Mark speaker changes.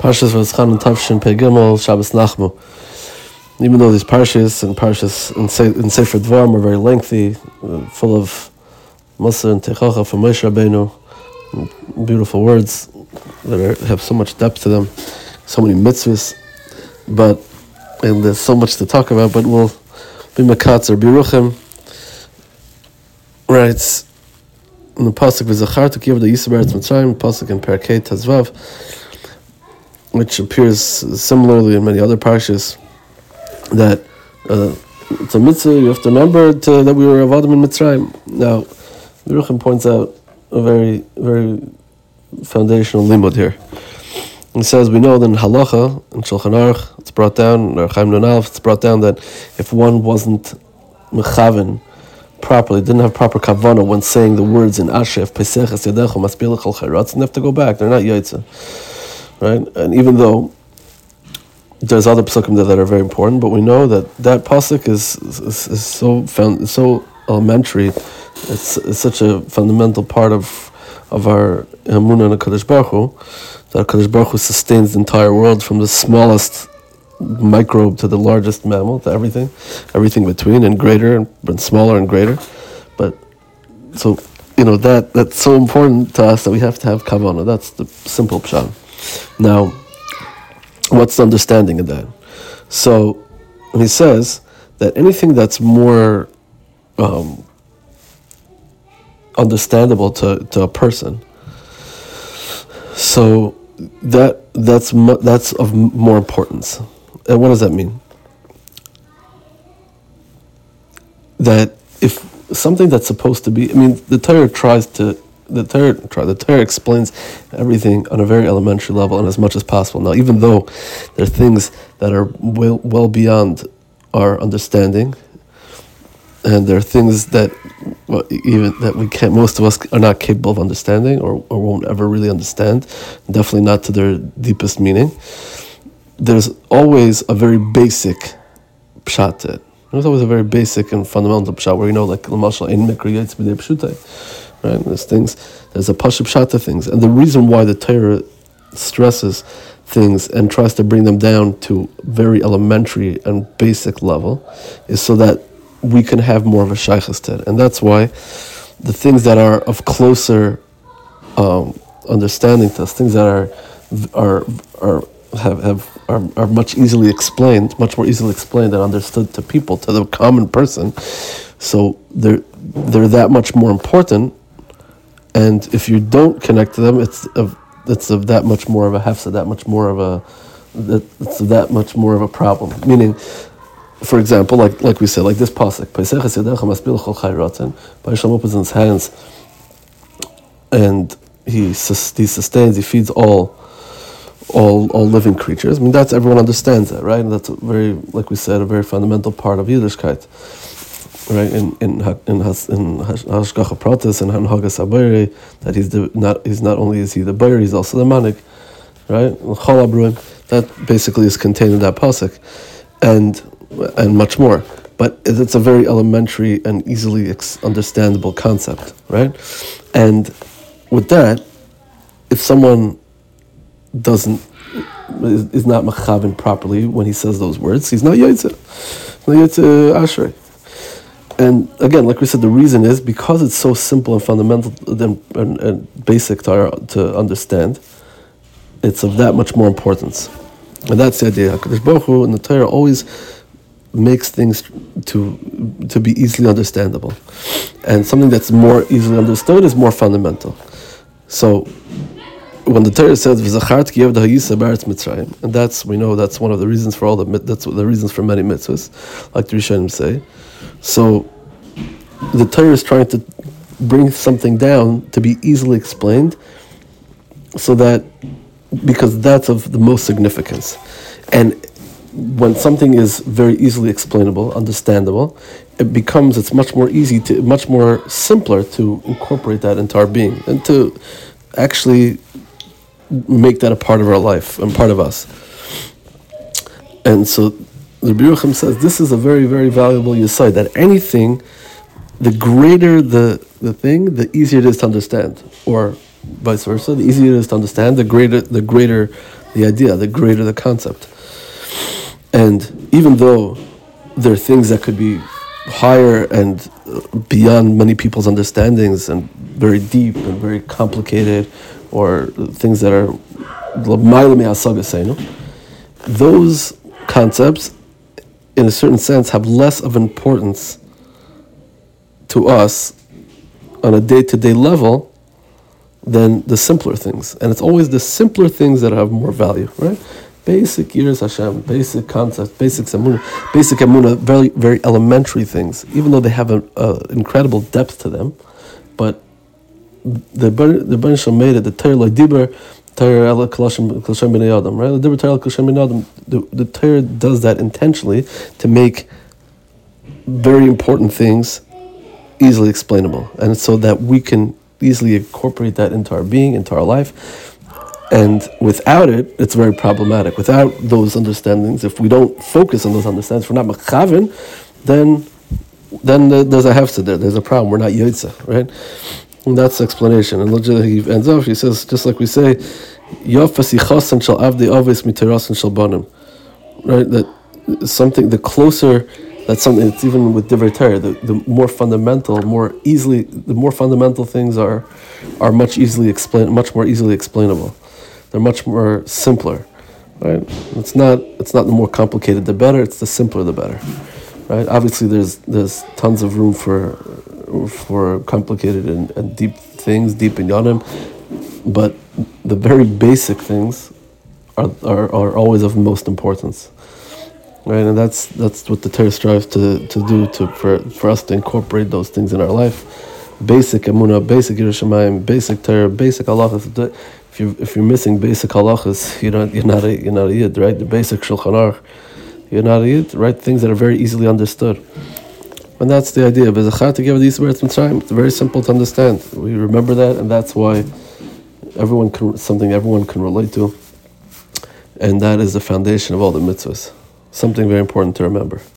Speaker 1: Parshas Vaschan and Tavshin Pegimel Shabbos Nachmu. Even though these parshas and parshas in, Se- in Sefer Dvarim are very lengthy, uh, full of Musa and Techacha from Moshe Rabbeinu, beautiful words that are, have so much depth to them, so many mitzvahs, but and there's so much to talk about. But we'll be Makatzer Biruchim writes in the pasuk v'zachar to give the Yisrael Mitzrayim pasuk in Perkei Tazvav which appears similarly in many other parshas, that uh, it's a mitzvah, you have to remember to, that we were Avadim in Mitzrayim. Now, Yeruchim points out a very, very foundational limud here. He says, we know that in Halacha, in Shulchan Aruch, it's brought down, or Chaim Nunalf, it's brought down that if one wasn't mechaven properly, didn't have proper kavana when saying the words in Ashef, Pesach, Yadecho, Maspilach, Al Chayratz, they have to go back, they're not Yaitza right? And even though there's other psukim that, that are very important, but we know that that pasuk is, is, is so found so elementary. It's, it's such a fundamental part of of our emunah and Kadosh Baruch Hu, that Kadosh Baruch Hu sustains the entire world from the smallest microbe to the largest mammal to everything, everything between and greater and, and smaller and greater. But so you know that that's so important to us that we have to have kavanah. That's the simple pshat. Now, what's the understanding of that? So he says that anything that's more um, understandable to, to a person, so that that's that's of more importance. And what does that mean? That if something that's supposed to be, I mean, the Torah tries to the Torah, the Torah explains everything on a very elementary level and as much as possible. Now, even though there are things that are well, well beyond our understanding, and there are things that well, even that we can't, most of us are not capable of understanding or, or won't ever really understand, definitely not to their deepest meaning. There's always a very basic pshat. There's always a very basic and fundamental pshat where you know, like, yetz b'dei pshutai Right? There's things, there's a pashib shata things. And the reason why the Torah stresses things and tries to bring them down to very elementary and basic level is so that we can have more of a shaykhs to it. And that's why the things that are of closer um, understanding to us, things that are are are have, have are, are much easily explained, much more easily explained and understood to people, to the common person. So they're they're that much more important and if you don't connect to them, it's of it's of that much more of a hefsa, that much more of a it's that much more of a problem. Meaning, for example, like like we said, like this pasuk, Paishem opens his hands, and he he sustains, he feeds all all all living creatures. I mean, that's everyone understands that, right? And that's a very, like we said, a very fundamental part of Yiddishkeit right in in in has in hashgacha and hanhagas that he's the not he's not only is he the bayer he's also the manik, right? That basically is contained in that pasuk, and and much more. But it's a very elementary and easily understandable concept, right? And with that, if someone doesn't is, is not machavin properly when he says those words, he's not yaitze, not yaitze ashrei. And again, like we said, the reason is because it's so simple and fundamental and, and, and basic to, our, to understand, it's of that much more importance. And that's the idea. HaKadosh Baruch Hu in the Torah always makes things to to be easily understandable. And something that's more easily understood is more fundamental. So when the Torah says "V'zacharti Yev Hayisa Baretz Mitzrayim," and that's we know that's one of the reasons for all the that's the reasons for many mitzvahs, like the Rishonim say. So the Torah is trying to bring something down to be easily explained so that because that's of the most significance. And when something is very easily explainable, understandable, it becomes it's much more easy to much more simpler to incorporate that into our being and to actually make that a part of our life and part of us. And so the Biruchim says this is a very, very valuable yesod, that anything, the greater the, the thing, the easier it is to understand. Or vice versa, the easier it is to understand, the greater the greater the idea, the greater the concept. And even though there are things that could be higher and beyond many people's understandings and very deep and very complicated, or things that are those concepts, in a certain sense, have less of importance to us on a day to day level than the simpler things. And it's always the simpler things that have more value, right? Basic Yiras Hashem, basic concepts, basic Emunah, basic Emunah, very, very elementary things, even though they have an incredible depth to them. But the the made it, the Torah like Dibber, Right? The Torah the Torah does that intentionally to make very important things easily explainable, and so that we can easily incorporate that into our being, into our life. And without it, it's very problematic. Without those understandings, if we don't focus on those understandings, if we're not machavin, then then there's a hefsa there. There's a problem. We're not yotza, right? And that's the explanation. And he ends off. He says, just like we say, "Yofas yichasan shall avdi shall banim," right? That something the closer that's something it's even with divrei Torah, the, the more fundamental, more easily, the more fundamental things are are much easily explain, much more easily explainable. They're much more simpler, right? It's not it's not the more complicated the better. It's the simpler the better, right? Obviously, there's there's tons of room for for complicated and, and deep things, deep in yanim, but the very basic things are, are, are always of most importance right? And that's that's what the Torah strives to, to do to for, for us to incorporate those things in our life. Basic emunah, basic Yerushalayim, basic Torah, basic halachas. If you if you're missing basic halachas, you don't you're not a, you're not a yid, right? The basic shulchan aruch, you're not a yid, right? Things that are very easily understood. And that's the idea. It's very simple to understand. We remember that, and that's why everyone can something everyone can relate to, and that is the foundation of all the mitzvahs something very important to remember.